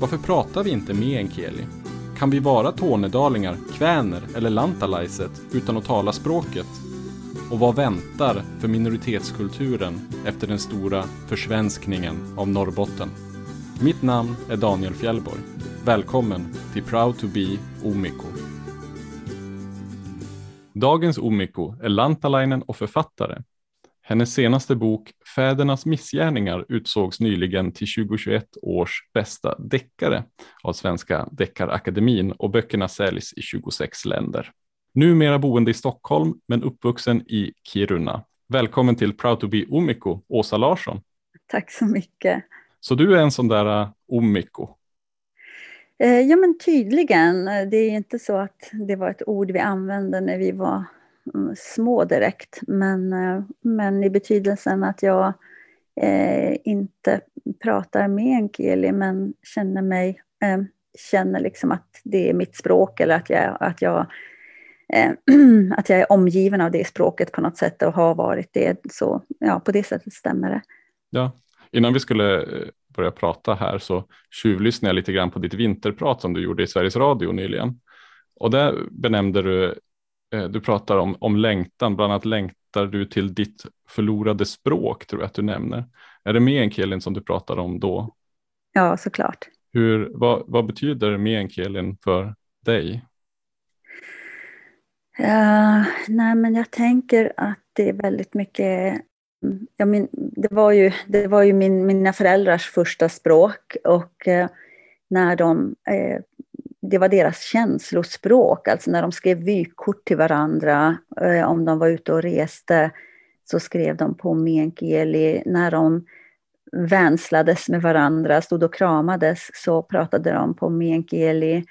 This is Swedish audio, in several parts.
Varför pratar vi inte meänkieli? Kan vi vara tornedalingar, kväner eller lantalaiset utan att tala språket? Och vad väntar för minoritetskulturen efter den stora försvenskningen av Norrbotten? Mitt namn är Daniel Fjällborg. Välkommen till Proud to be Omiko. Dagens Omiko är lantalainen och författare. Hennes senaste bok Fädernas missgärningar utsågs nyligen till 2021 års bästa deckare av Svenska Deckarakademin och böckerna säljs i 26 länder. Numera boende i Stockholm men uppvuxen i Kiruna. Välkommen till Proud to be Omiko, Åsa Larsson. Tack så mycket. Så du är en sån där Omiko? Eh, ja men tydligen. Det är inte så att det var ett ord vi använde när vi var små direkt. Men, eh, men i betydelsen att jag eh, inte pratar meänkieli men känner mig eh, känner liksom att det är mitt språk eller att jag, att jag eh, att jag är omgiven av det språket på något sätt och har varit det. Så ja, på det sättet stämmer det. Ja, innan vi skulle eh, börja prata här så tjuvlyssnade jag lite grann på ditt vinterprat som du gjorde i Sveriges Radio nyligen. Och där benämnde du, du pratar om, om längtan, bland annat längtar du till ditt förlorade språk, tror jag att du nämner. Är det meänkielin som du pratar om då? Ja, såklart. Hur, vad, vad betyder meänkielin för dig? Uh, nej, men jag tänker att det är väldigt mycket ja, min, det var ju, det var ju min, mina föräldrars första språk och eh, när de, eh, det var deras känslospråk, alltså när de skrev vykort till varandra, eh, om de var ute och reste så skrev de på meänkieli. När de vänslades med varandra, stod och kramades, så pratade de på meänkieli.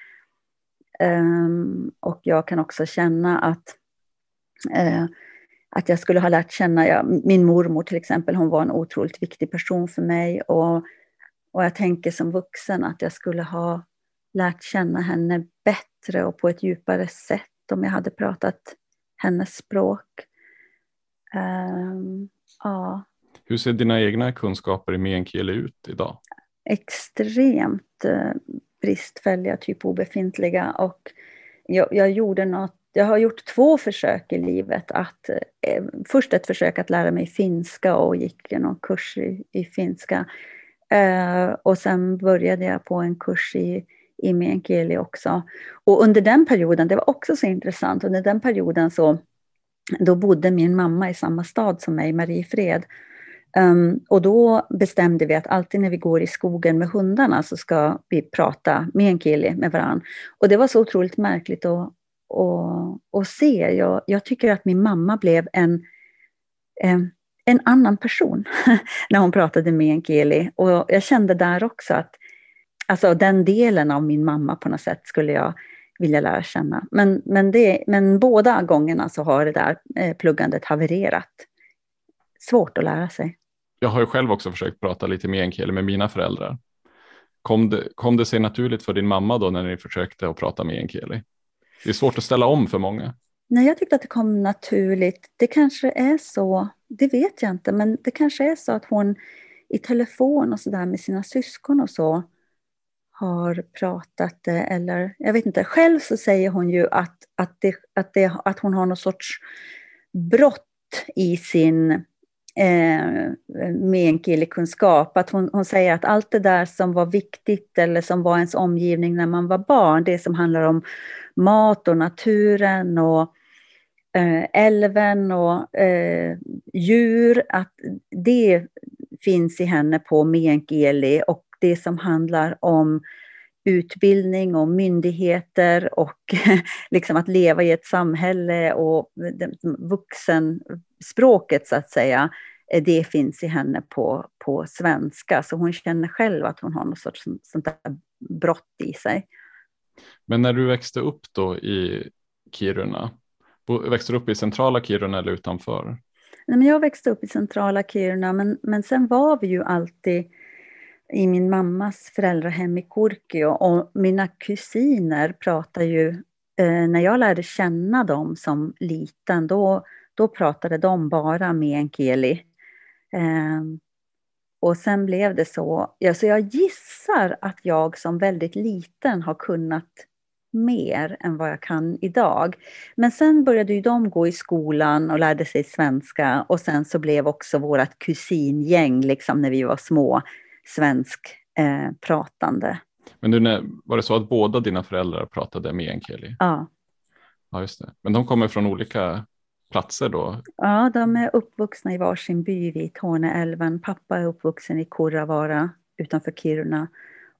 Um, och jag kan också känna att uh, att jag skulle ha lärt känna, ja, min mormor till exempel, hon var en otroligt viktig person för mig och, och jag tänker som vuxen att jag skulle ha lärt känna henne bättre och på ett djupare sätt om jag hade pratat hennes språk. Um, ja. Hur ser dina egna kunskaper i meänkieli ut idag? Extremt uh, bristfälliga, typ obefintliga och jag, jag gjorde något jag har gjort två försök i livet. Att, eh, först ett försök att lära mig finska och gick någon kurs i, i finska. Eh, och sen började jag på en kurs i, i meänkieli också. Och under den perioden, det var också så intressant, under den perioden så då bodde min mamma i samma stad som mig, Mariefred. Um, och då bestämde vi att alltid när vi går i skogen med hundarna så ska vi prata meänkieli med varandra. Och det var så otroligt märkligt att, att, att se. Jag, jag tycker att min mamma blev en, en, en annan person när hon pratade meänkieli. Och jag kände där också att alltså den delen av min mamma på något sätt skulle jag vilja lära känna. Men, men, det, men båda gångerna så har det där eh, pluggandet havererat. Svårt att lära sig. Jag har ju själv också försökt prata lite meänkieli med mina föräldrar. Kom det, kom det sig naturligt för din mamma då när ni försökte att prata meänkieli? Det är svårt att ställa om för många. Nej, jag tyckte att det kom naturligt. Det kanske är så, det vet jag inte, men det kanske är så att hon i telefon och sådär med sina syskon och så har pratat det, eller jag vet inte. Själv så säger hon ju att, att, det, att, det, att hon har någon sorts brott i sin eh, meänkielikunskap. Att hon, hon säger att allt det där som var viktigt eller som var ens omgivning när man var barn, det som handlar om mat och naturen och eh, älven och eh, djur, att det finns i henne på meänkieli och det som handlar om utbildning och myndigheter och liksom att leva i ett samhälle och vuxenspråket så att säga, eh, det finns i henne på, på svenska. Så hon känner själv att hon har något sorts sånt där brott i sig. Men när du växte upp då i Kiruna, växte du upp i centrala Kiruna eller utanför? Nej, men jag växte upp i centrala Kiruna, men, men sen var vi ju alltid i min mammas föräldrahem i Kurkio och mina kusiner pratar ju, eh, när jag lärde känna dem som liten, då, då pratade de bara meänkieli. Eh, och sen blev det så, ja, så jag gissar att jag som väldigt liten har kunnat mer än vad jag kan idag. Men sen började ju de gå i skolan och lärde sig svenska och sen så blev också vårt kusingäng, liksom när vi var små, svenskpratande. Eh, Men du, var det så att båda dina föräldrar pratade meänkieli? Ja. Ja, just det. Men de kommer från olika platser då? Ja, de är uppvuxna i varsin by vid Torneälven. Pappa är uppvuxen i Kurravara utanför Kiruna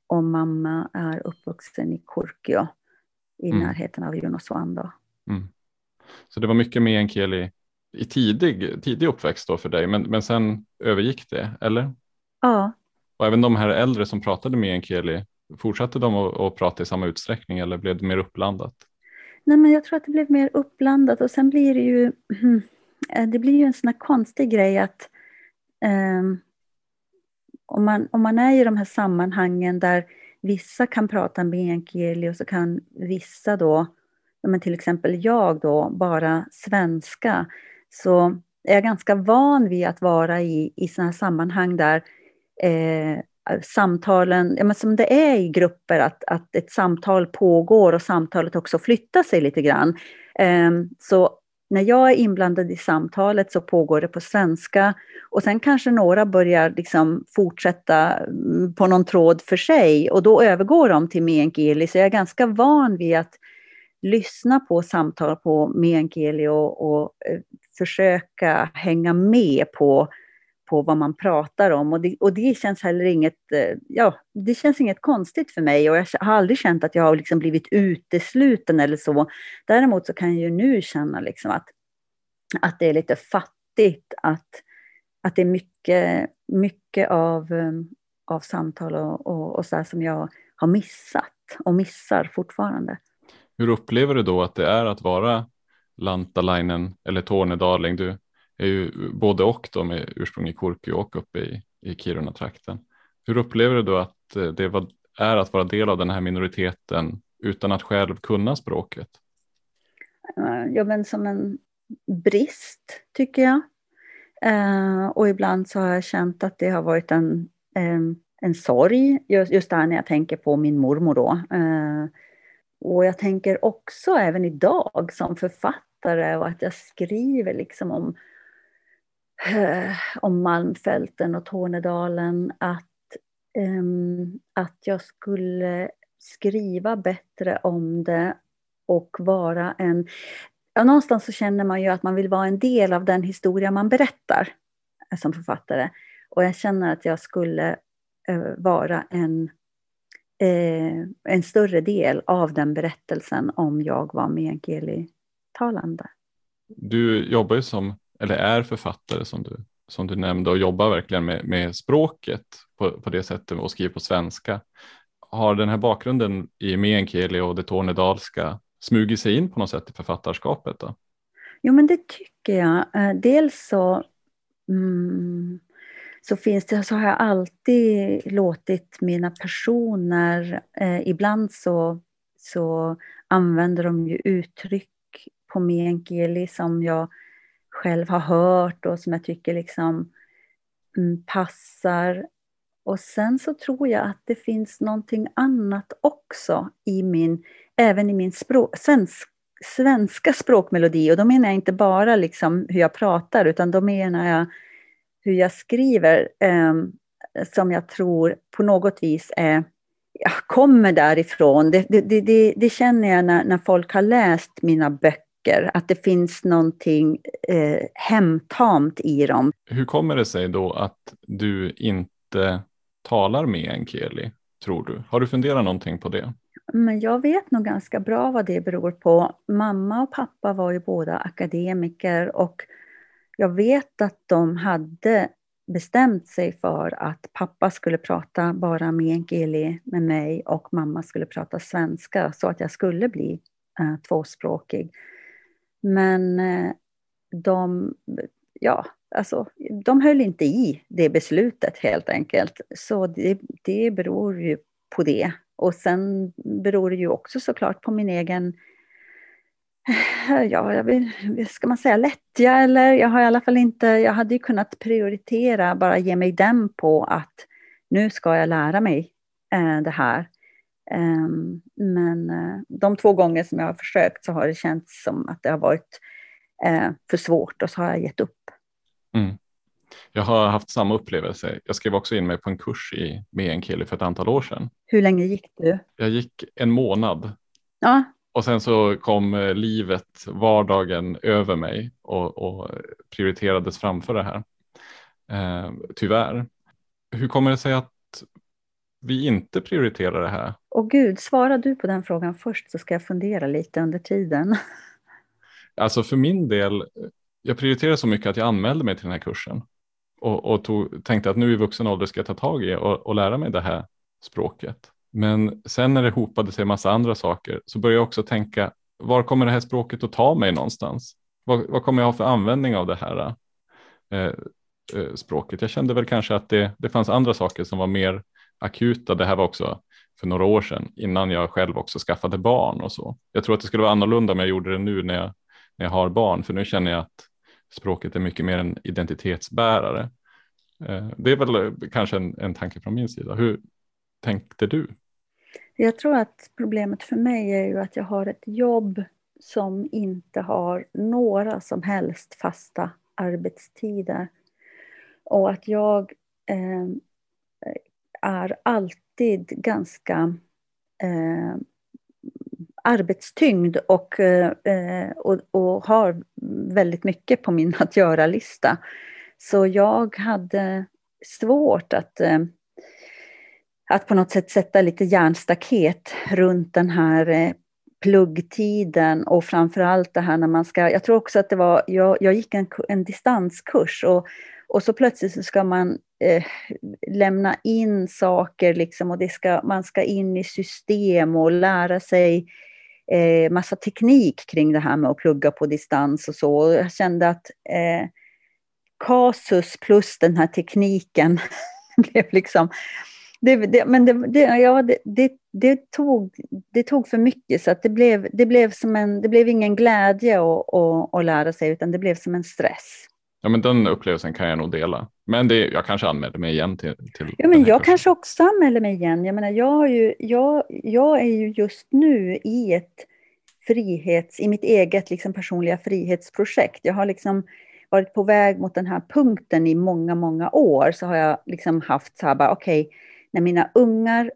och mamma är uppvuxen i Kurkio i mm. närheten av Junoswando. Mm. Så det var mycket meänkieli i tidig, tidig uppväxt då för dig, men, men sen övergick det, eller? Ja. Och även de här äldre som pratade med Enkeli, fortsatte de att, att prata i samma utsträckning eller blev det mer uppblandat? Nej, men jag tror att det blev mer uppblandat och sen blir det ju, eh, det blir ju en sån här konstig grej att um, om, man, om man är i de här sammanhangen där vissa kan prata med meänkieli och så kan vissa då, men till exempel jag då, bara svenska, så är jag ganska van vid att vara i, i sådana här sammanhang där eh, samtalen, ja, men som det är i grupper, att, att ett samtal pågår och samtalet också flyttar sig lite grann. Eh, så när jag är inblandad i samtalet så pågår det på svenska och sen kanske några börjar liksom fortsätta mm, på någon tråd för sig och då övergår de till meänkieli. Så jag är ganska van vid att lyssna på samtal på meänkieli och, och eh, försöka hänga med på, på vad man pratar om. Och det, och det känns heller inget, eh, ja, det känns inget konstigt för mig och jag har aldrig känt att jag har liksom blivit utesluten eller så. Däremot så kan jag ju nu känna liksom att, att det är lite fattigt att att det är mycket, mycket av, eh, av samtal och, och, och så här som jag har missat och missar fortfarande. Hur upplever du då att det är att vara Lantalainen eller tornedaling? Du är ju både och då med ursprung i Kurki och uppe i, i Kiruna-trakten. Hur upplever du då att eh, det är att vara del av den här minoriteten utan att själv kunna språket? Eh, ja, men som en brist tycker jag. Eh, och ibland så har jag känt att det har varit en, en, en sorg, just, just där när jag tänker på min mormor då. Eh, och jag tänker också även idag som författare och att jag skriver liksom om, eh, om Malmfälten och Tornedalen, att, ehm, att jag skulle skriva bättre om det och vara en ja, någonstans så känner man ju att man vill vara en del av den historia man berättar som författare. Och jag känner att jag skulle eh, vara en, eh, en större del av den berättelsen om jag var meänkielitalande. Du jobbar ju som, eller är författare som du, som du nämnde och jobbar verkligen med, med språket på, på det sättet och skriver på svenska. Har den här bakgrunden i meänkieli och det tornedalska smugit sig in på något sätt i författarskapet? Då? Jo, men det tycker jag. Eh, dels så, mm, så finns det, så har jag alltid låtit mina personer, eh, ibland så, så använder de ju uttryck på meänkieli som jag själv har hört och som jag tycker liksom mm, passar. Och sen så tror jag att det finns någonting annat också i min även i min språk, svensk, svenska språkmelodi. Och då menar jag inte bara liksom hur jag pratar, utan då menar jag hur jag skriver, eh, som jag tror på något vis är, jag kommer därifrån. Det, det, det, det känner jag när, när folk har läst mina böcker, att det finns någonting eh, hemtamt i dem. Hur kommer det sig då att du inte talar med enkeli, tror du? Har du funderat någonting på det? Men jag vet nog ganska bra vad det beror på. Mamma och pappa var ju båda akademiker och jag vet att de hade bestämt sig för att pappa skulle prata bara meänkieli med mig och mamma skulle prata svenska så att jag skulle bli eh, tvåspråkig. Men eh, de, ja, alltså, de höll inte i det beslutet helt enkelt. Så det, det beror ju på det. Och sen beror det ju också såklart på min egen ja, jag vill, ska man säga lättja eller jag har i alla fall inte, jag hade ju kunnat prioritera, bara ge mig den på att nu ska jag lära mig eh, det här. Eh, men eh, de två gånger som jag har försökt så har det känts som att det har varit eh, för svårt och så har jag gett upp. Mm. Jag har haft samma upplevelse. Jag skrev också in mig på en kurs i meänkieli för ett antal år sedan. Hur länge gick du? Jag gick en månad. Ja, och sen så kom eh, livet, vardagen över mig och, och prioriterades framför det här. Eh, tyvärr. Hur kommer det sig att vi inte prioriterar det här? Åh gud, svara du på den frågan först så ska jag fundera lite under tiden. Alltså för min del, jag prioriterade så mycket att jag anmälde mig till den här kursen och, och tog, tänkte att nu i vuxen ålder ska jag ta tag i och, och lära mig det här språket. Men sen när det hopade sig massa andra saker så började jag också tänka, var kommer det här språket att ta mig någonstans? Vad, vad kommer jag ha för användning av det här eh, eh, språket? Jag kände väl kanske att det, det fanns andra saker som var mer akuta. Det här var också för några år sedan innan jag själv också skaffade barn och så. Jag tror att det skulle vara annorlunda om jag gjorde det nu när jag, när jag har barn, för nu känner jag att språket är mycket mer en identitetsbärare. Eh, det är väl eh, kanske en, en tanke från min sida. Hur tänkte du? Jag tror att problemet för mig är ju att jag har ett jobb som inte har några som helst fasta arbetstider. Och att jag eh, är alltid ganska eh, arbetstyngd och, eh, och, och, har väldigt mycket på min att göra-lista. Så jag hade svårt att eh, att på något sätt sätta lite järnstaket runt den här eh, pluggtiden och framförallt det här när man ska, jag tror också att det var, jag, jag gick en, en distanskurs och, och så plötsligt så ska man eh, lämna in saker liksom och det ska, man ska in i system och lära sig eh, massa teknik kring det här med att plugga på distans och så. Och jag kände att eh, kasus plus den här tekniken blev liksom det, det, men det, det, ja, det, det, tog, det tog för mycket så att det blev, det blev, som en, det blev ingen glädje att, att, att lära sig utan det blev som en stress. Ja, men den upplevelsen kan jag nog dela. Men det, jag kanske anmäler mig igen till, till Ja, men jag kursen. kanske också anmäler mig igen. Jag menar, jag, ju, jag, jag är ju just nu i ett frihets, i mitt eget liksom personliga frihetsprojekt. Jag har liksom varit på väg mot den här punkten i många, många år. Så har jag liksom haft så här bara, okej, okay, när mina ungar,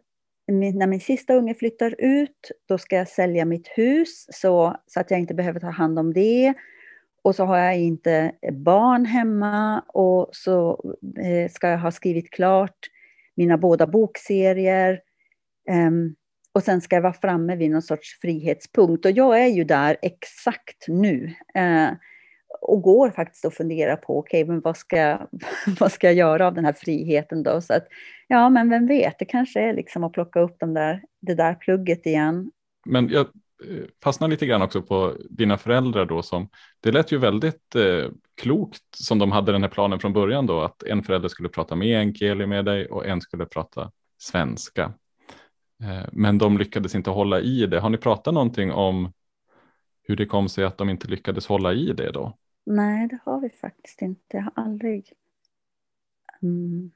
när min sista unge flyttar ut, då ska jag sälja mitt hus så, så att jag inte behöver ta hand om det. Och så har jag inte barn hemma och så eh, ska jag ha skrivit klart mina båda bokserier. Ehm, och sen ska jag vara framme vid någon sorts frihetspunkt. Och jag är ju där exakt nu. Eh, och går faktiskt och funderar på, okej, okay, men vad ska, vad ska jag göra av den här friheten då? Så att, ja, men vem vet, det kanske är liksom att plocka upp de där, det där plugget igen. Men jag Eh, fastnar lite grann också på dina föräldrar då som, det lät ju väldigt eh, klokt som de hade den här planen från början då, att en förälder skulle prata meänkieli med dig och en skulle prata svenska. Eh, men de lyckades inte hålla i det. Har ni pratat någonting om hur det kom sig att de inte lyckades hålla i det då? Nej, det har vi faktiskt inte. Jag har aldrig mm,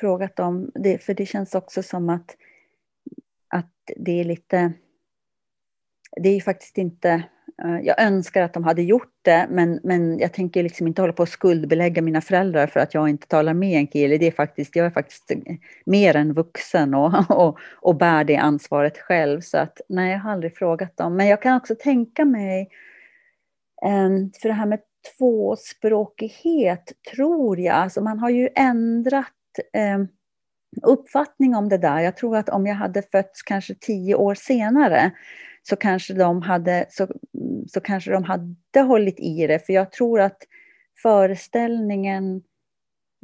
frågat om det, för det känns också som att, att det är lite... Det är ju faktiskt inte... Eh, jag önskar att de hade gjort det, men, men jag tänker liksom inte hålla på att skuldbelägga mina föräldrar för att jag inte talar meänkieli. Det är faktiskt, jag är faktiskt eh, mer än vuxen och, och, och bär det ansvaret själv. Så att, nej, jag har aldrig frågat dem. Men jag kan också tänka mig eh, för det här med tvåspråkighet, tror jag. Alltså man har ju ändrat uppfattning om det där. Jag tror att om jag hade fötts kanske tio år senare så kanske de hade, så, så kanske de hade hållit i det. För jag tror att föreställningen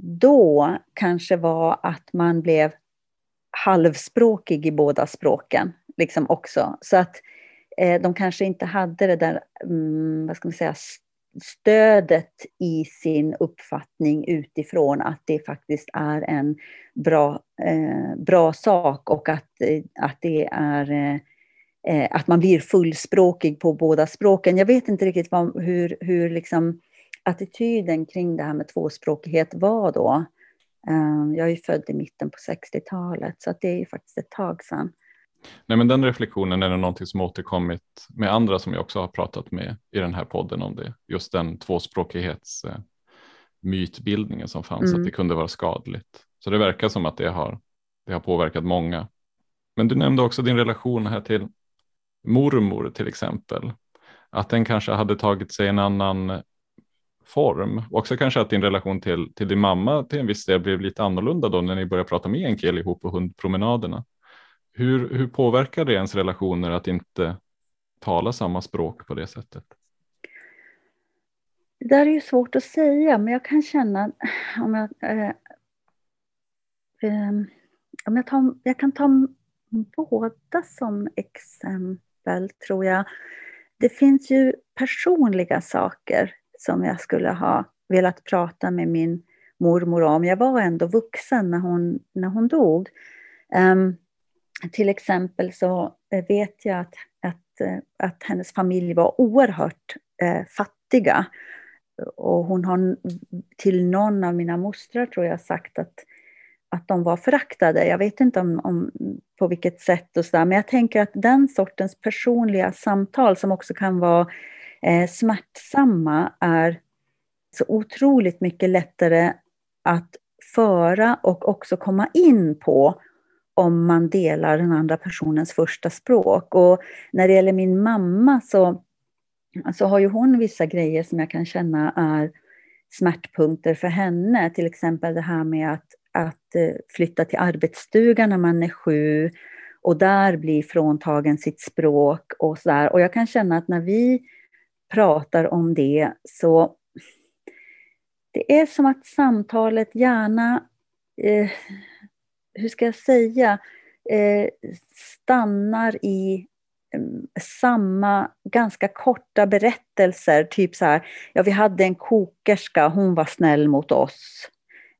då kanske var att man blev halvspråkig i båda språken liksom också. Så att eh, de kanske inte hade det där, mm, vad ska man säga, stödet i sin uppfattning utifrån att det faktiskt är en bra, eh, bra sak och att, eh, att det är eh, eh, att man blir fullspråkig på båda språken. Jag vet inte riktigt vad, hur, hur liksom attityden kring det här med tvåspråkighet var då. Eh, jag är född i mitten på 60-talet så att det är ju faktiskt ett tag sedan. Nej, men den reflektionen är någonting som återkommit med andra som jag också har pratat med i den här podden om det. Just den tvåspråkighets eh, mytbildningen som fanns, mm. att det kunde vara skadligt. Så det verkar som att det har, det har påverkat många. Men du nämnde också din relation här till mormor till exempel. Att den kanske hade tagit sig en annan form. Också kanske att din relation till, till din mamma till en viss del blev lite annorlunda då när ni började prata meänkieli ihop på hundpromenaderna. Hur, hur påverkar det ens relationer att inte tala samma språk på det sättet? Det där är ju svårt att säga, men jag kan känna om jag, eh, eh, om jag, tar, jag kan ta båda som exempel, tror jag. Det finns ju personliga saker som jag skulle ha velat prata med min mormor om. Jag var ändå vuxen när hon, när hon dog. Um, till exempel så eh, vet jag att, att, eh, att hennes familj var oerhört eh, fattiga. Och hon har till någon av mina mostrar tror jag sagt att, att de var föraktade. Jag vet inte om, om på vilket sätt och så där, men jag tänker att den sortens personliga samtal som också kan vara eh, smärtsamma är så otroligt mycket lättare att föra och också komma in på om man delar den andra personens första språk. Och när det gäller min mamma så, så har ju hon vissa grejer som jag kan känna är smärtpunkter för henne. Till exempel det här med att, att eh, flytta till arbetsstugan när man är sju och där bli fråntagen sitt språk och så där. Och jag kan känna att när vi pratar om det så det är som att samtalet gärna eh, hur ska jag säga, eh, stannar i mm, samma ganska korta berättelser. Typ så här, ja vi hade en kokerska, hon var snäll mot oss.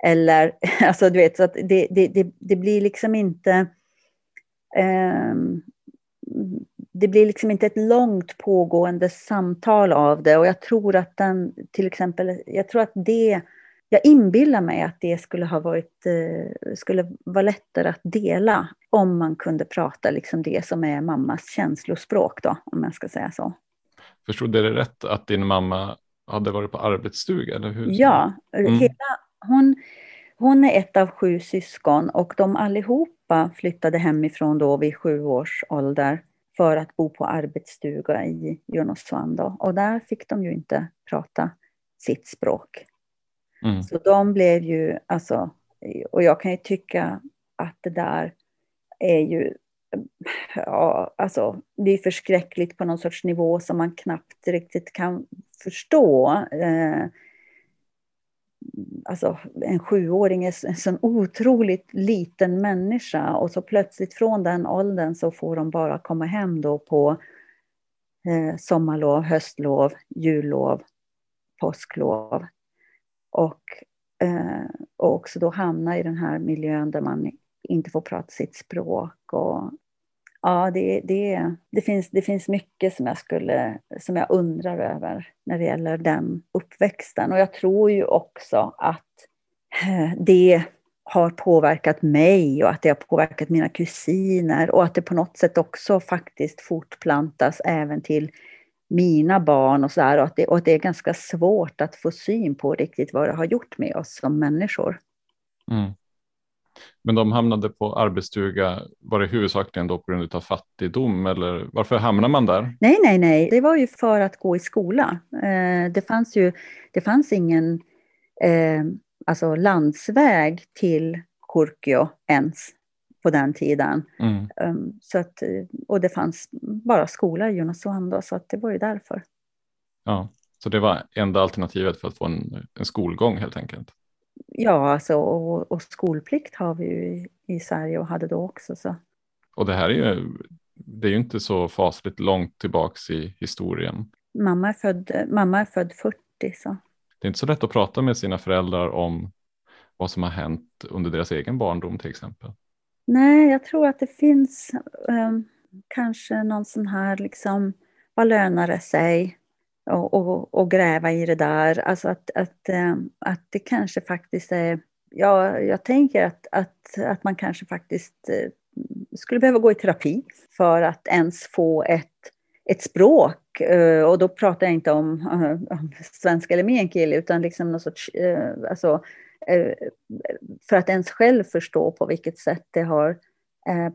Eller, alltså du vet, så att det, det, det, det blir liksom inte... Eh, det blir liksom inte ett långt pågående samtal av det och jag tror att den, till exempel, jag tror att det jag inbillar mig att det skulle ha varit, eh, skulle vara lättare att dela om man kunde prata liksom det som är mammas känslospråk då, om jag ska säga så. Förstod du det rätt att din mamma hade varit på arbetsstuga? Eller hur? Ja, mm. hela, hon, hon är ett av sju syskon och de allihopa flyttade hemifrån då vid sju års ålder för att bo på arbetsstuga i Junosvan. Och där fick de ju inte prata sitt språk. Mm. Så de blev ju, alltså, och jag kan ju tycka att det där är ju, ja, alltså, det är förskräckligt på någon sorts nivå som man knappt riktigt kan förstå. Eh, alltså en sjuåring är en sån otroligt liten människa och så plötsligt från den åldern så får de bara komma hem då på eh, sommarlov, höstlov, jullov, påsklov. Och, eh, och också då hamna i den här miljön där man inte får prata sitt språk. Och, ja, det, det, det, finns, det finns mycket som jag, skulle, som jag undrar över när det gäller den uppväxten. Och jag tror ju också att eh, det har påverkat mig och att det har påverkat mina kusiner och att det på något sätt också faktiskt fortplantas även till mina barn och så där. och att, det, och att det är ganska svårt att få syn på riktigt vad det har gjort med oss som människor. Mm. Men de hamnade på arbetsstuga, var det huvudsakligen då på grund av fattigdom eller varför hamnar man där? Nej, nej, nej, det var ju för att gå i skola. Eh, det fanns ju, det fanns ingen eh, alltså landsväg till Kurkio ens på den tiden. Mm. Um, så att, och det fanns bara skola i Junosuando, så att det var ju därför. Ja, så det var enda alternativet för att få en, en skolgång helt enkelt? Ja, alltså, och, och, skolplikt har vi ju i, i Sverige och hade då också. Så. Och det här är ju, det är ju inte så fasligt långt tillbaks i historien. Mamma är född, mamma är född 40. Så. Det är inte så lätt att prata med sina föräldrar om vad som har hänt under deras egen barndom till exempel. Nej, jag tror att det finns um, kanske någon sån här liksom, vad lönar det sig? Och, och, och, gräva i det där. Alltså att, att, eh, att det kanske faktiskt är, ja, jag tänker att, att, att man kanske faktiskt eh, skulle behöva gå i terapi för att ens få ett, ett språk. Eh, och då pratar jag inte om, om svenska eller meänkieli utan liksom någon sorts, alltså, för att ens själv förstå på vilket sätt det har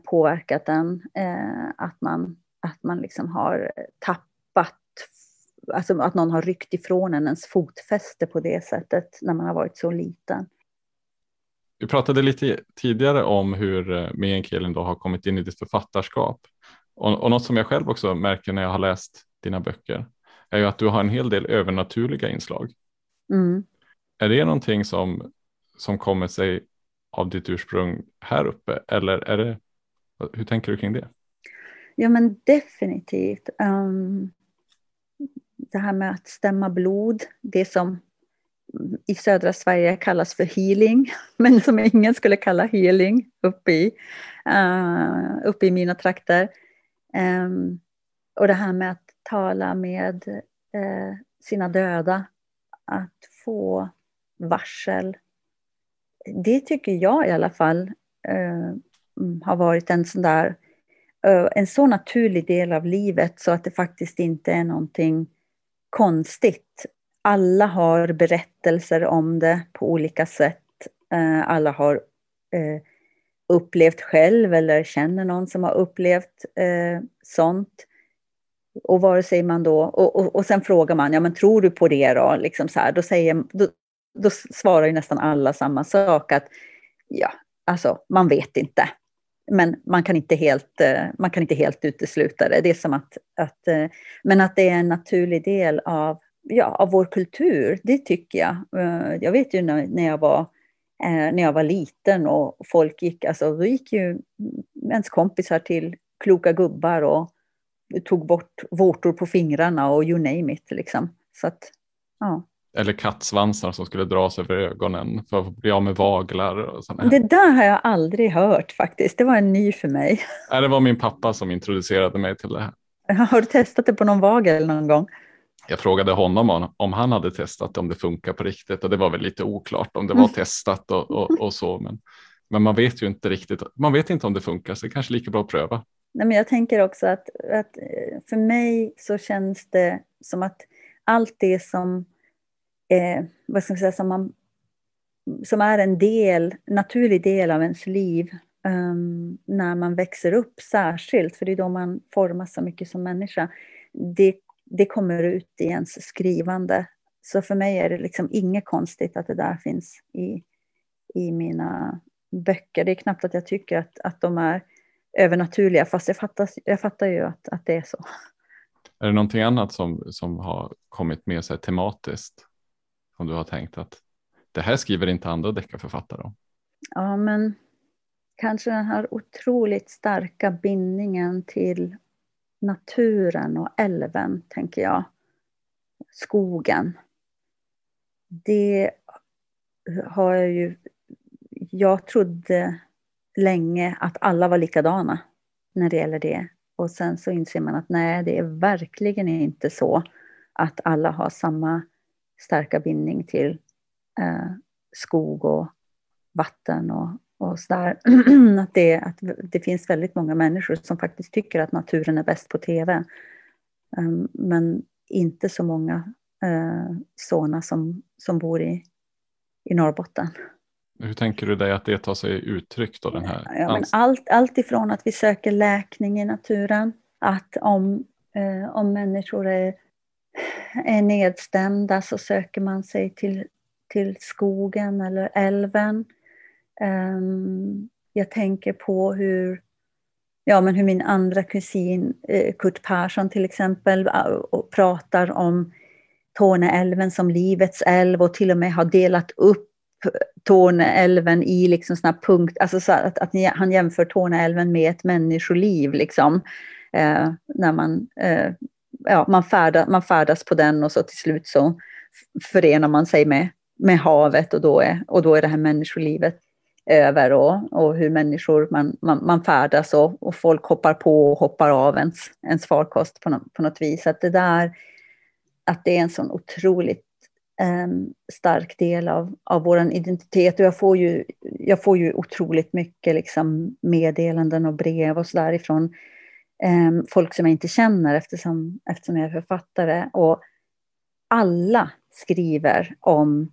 påverkat en. Att man, att man liksom har tappat, alltså att någon har ryckt ifrån en ens fotfäste på det sättet när man har varit så liten. Vi pratade lite tidigare om hur eh, meänkielin då har kommit in i ditt författarskap. Och, och något som jag själv också märker när jag har läst dina böcker är ju att du har en hel del övernaturliga inslag. Mm. Är det någonting som, som kommer sig av ditt ursprung här uppe? Eller är det, hur tänker du kring det? Ja men definitivt. Um, det här med att stämma blod, det som i södra Sverige kallas för healing, men som ingen skulle kalla healing uppe i, eh, uh, uppe i mina trakter. Um, och det här med att tala med uh, sina döda, att få varsel det tycker jag i alla fall uh, har varit en sån där en så naturlig del av livet så att det faktiskt inte är någonting konstigt. Alla har berättelser om det på olika sätt. Eh, alla har eh, upplevt själv eller känner någon som har upplevt eh, sånt. Och vare sig man då, och, och, och sen frågar man, ja men tror du på det då? Liksom så här, då, säger, då, då svarar ju nästan alla samma sak att ja, alltså man vet inte. Men man kan inte helt, eh, man kan inte helt utesluta det. Det är som att, att, eh, men att det är en naturlig del av, ja, av vår kultur, det tycker jag. Eh, jag vet ju när, jag var när jag var liten och folk gick, alltså då gick ju ens kompisar till kloka gubbar och tog bort vårtor på fingrarna och you name it liksom. Så att, ja eller kattsvansar som skulle dras över ögonen för att bli av med vaglar. Och såna det där har jag aldrig hört faktiskt. Det var en ny för mig. Nej, det var min pappa som introducerade mig till det här. Har du testat det på någon vagel någon gång? Jag frågade honom om han hade testat om det funkar på riktigt och det var väl lite oklart om det var mm. testat och, och, och, så. Men, men man vet ju inte riktigt. Man vet inte om det funkar så det är kanske lika bra att pröva. Nej, men jag tänker också att, att för mig så känns det som att allt det som eh, vad ska man säga, som, man, som är en del, naturlig del av ens liv um, när man växer upp särskilt, för det är då man formas så mycket som människa. Det, det kommer ut i ens skrivande. Så för mig är det liksom inget konstigt att det där finns i, i mina böcker. Det är knappt att jag tycker att, att de är övernaturliga, fast jag fattar, jag fattar ju att, att det är så. Är det någonting annat som, som har kommit med sig tematiskt? Om du har tänkt att det här skriver inte andra deckarförfattare om? Ja, men kanske den här otroligt starka bindningen till naturen och älven, tänker jag. Skogen. Det har jag ju... Jag trodde länge att alla var likadana när det gäller det. Och sen så inser man att nej, det är verkligen inte så att alla har samma starka bindning till eh, skog och vatten och, och sådär. att, det, att det finns väldigt många människor som faktiskt tycker att naturen är bäst på tv. Um, men inte så många uh, sådana som, som bor i, i Norrbotten. Hur tänker du dig att det tar sig uttryck då? Den här ja, men allt, allt ifrån att vi söker läkning i naturen, att om, eh, om människor är är nedstämda så söker man sig till, till skogen eller älven. Um, jag tänker på hur, ja, men hur min andra kusin eh, Kurt Persson till exempel pratar om Torneälven som livets älv och till och med har delat upp Torneälven i liksom såna punkt, alltså så att, att han jämför Torneälven med ett människoliv liksom. Eh, när man, eh, ja, man, färdas, man färdas på den och så till slut så förenar man sig med, med havet och då, är, och då är det här människolivet över och, och hur människor, man, man, man färdas och, och folk hoppar på och hoppar av ens, ens farkost på, no, på något vis. Att det där, att det är en sån otroligt um, stark del av, av vår identitet. Och jag får ju, jag får ju otroligt mycket liksom meddelanden och brev och så där ifrån Ehm, folk som jag inte känner eftersom, eftersom jag är författare. Och alla skriver om,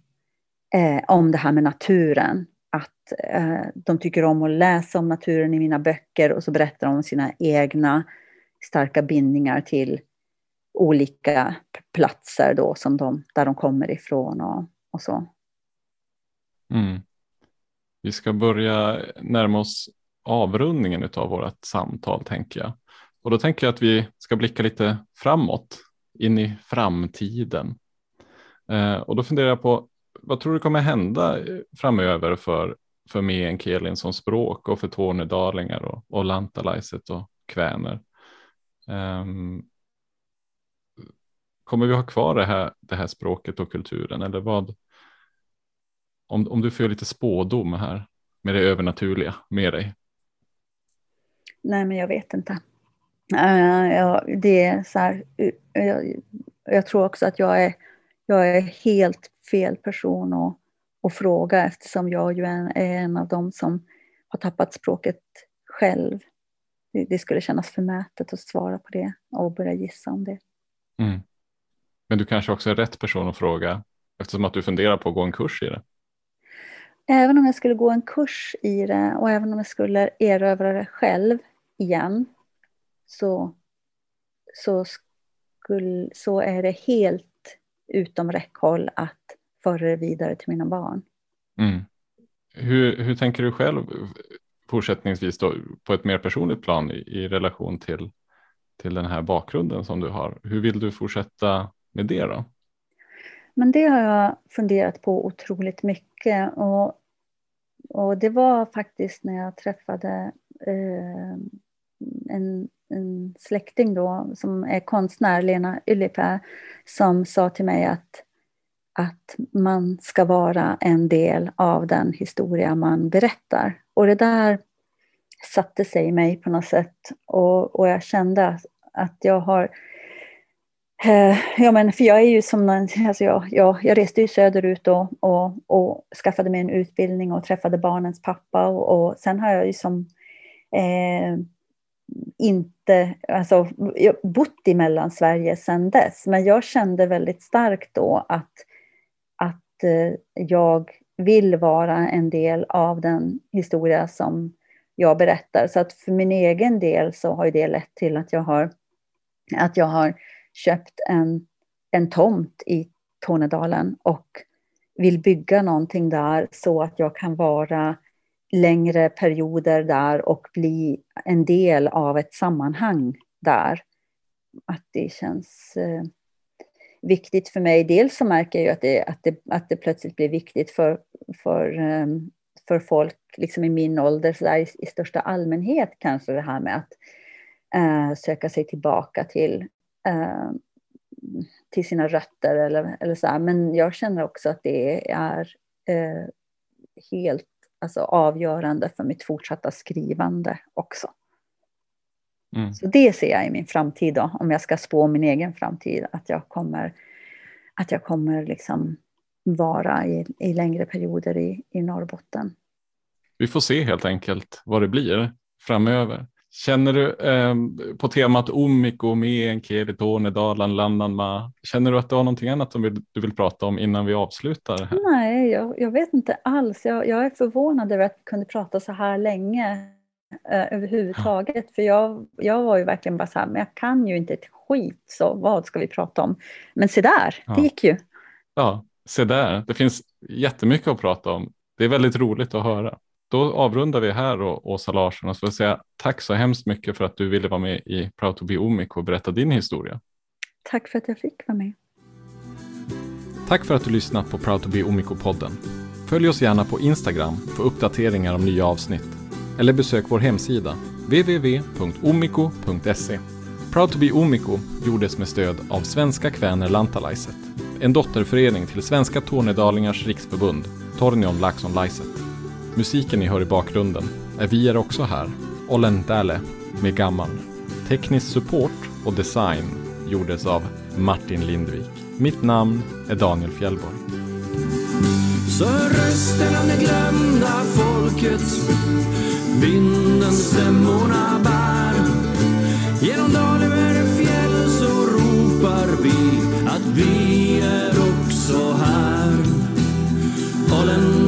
eh, om det här med naturen att eh, de tycker om att läsa om naturen i mina böcker och så berättar de om sina egna starka bindningar till olika platser då som de, där de kommer ifrån och, och så. Mm. Vi ska börja närma oss avrundningen av vårt samtal tänker jag. Och då tänker jag att vi ska blicka lite framåt, in i framtiden. Eh, och då funderar jag på, vad tror du kommer hända framöver för för meänkielin som språk och för tornedalingar och, och lantalaiset och kväner. Um, kommer vi ha kvar det här, det här språket och kulturen eller vad? Om, om du får lite spådom här med det övernaturliga med dig. Nej, men jag vet inte. Uh, ja, det är så här, uh, jag, jag, tror också att jag är, jag är helt fel person att och fråga eftersom jag ju är en av dem som har tappat språket själv. Det skulle kännas förmätet att svara på det och börja gissa om det. Mm. Men du kanske också är rätt person att fråga eftersom att du funderar på att gå en kurs i det. Även om jag skulle gå en kurs i det och även om jag skulle erövra det själv igen så, så, skulle, så är det helt utom räckhåll att föra det vidare till mina barn. Mm. Hur, hur tänker du själv fortsättningsvis då, på ett mer personligt plan i, i, relation till, till den här bakgrunden som du har? Hur vill du fortsätta med det då? Men det har jag funderat på otroligt mycket och, och det var faktiskt när jag träffade eh, en, en släkting då som är konstnär, Lena Ylipää, som sa till mig att att man ska vara en del av den historia man berättar. Och det där satte sig i mig på något sätt och, och jag kände att jag har eh, Ja, men för jag är ju som alltså jag, jag, jag reste ju söderut och, och, och skaffade mig en utbildning och träffade barnens pappa och, och sen har jag ju som eh, inte, alltså jag bott i Mellansverige sedan dess, men jag kände väldigt starkt då att att eh, jag vill vara en del av den historia som jag berättar. Så att för min egen del så har det lett till att jag har, att jag har köpt en, en tomt i Tornedalen och vill bygga någonting där så att jag kan vara längre perioder där och bli en del av ett sammanhang där. Att det känns eh, viktigt för mig. Dels så märker jag att det, att det, att det plötsligt blir viktigt för, för, eh, för folk liksom i min ålder, så där, i, i största allmänhet kanske det här med att eh, söka sig tillbaka till, ehm, till sina rötter eller, eller så här. Men jag känner också att det är eh, helt alltså, avgörande för mitt fortsatta skrivande också. Mm. Så det ser jag i min framtid då, om jag ska spå min egen framtid, att jag kommer, att jag kommer liksom vara i, i längre perioder i, i Norrbotten. Vi får se helt enkelt vad det blir framöver. Känner du eh, på temat Omiko, Meänkieli, Tornedalen, Lannanma, känner du att du har någonting annat som du vill prata om innan vi avslutar? Här? Nej, jag, jag vet inte alls. Jag, jag, är förvånad över att vi kunde prata så här länge eh, överhuvudtaget. Ja. För jag, jag var ju verkligen bara så här, men jag kan ju inte ett skit, så vad ska vi prata om? Men se där, ja. det gick ju. Ja, se där. Det finns jättemycket att prata om. Det är väldigt roligt att höra. Då avrundar vi här och Åsa Larsson och så vill jag säga tack så hemskt mycket för att du ville vara med i Proud to be Omik och berätta din historia. Tack för att jag fick vara med. Tack för att du lyssnat på Proud to be Omiko-podden. Följ oss gärna på Instagram för uppdateringar om nya avsnitt. Eller besök vår hemsida, www.omiko.se. Proud to be Omiko gjordes med stöd av Svenska Kväner Lantalaiset, en dotterförening till Svenska Tornedalingars riksförbund, Tornion Laxon Laiset. Musiken ni hör i bakgrunden är Vi är också här, Olentale med Gamman. Teknisk support och design gjordes av Martin Lindvik. Mitt namn är Daniel Fjellborg. Så rösten av det glömda folket Vinden stämmorna bär Genom dal över fjäll så ropar vi att vi är också här Olen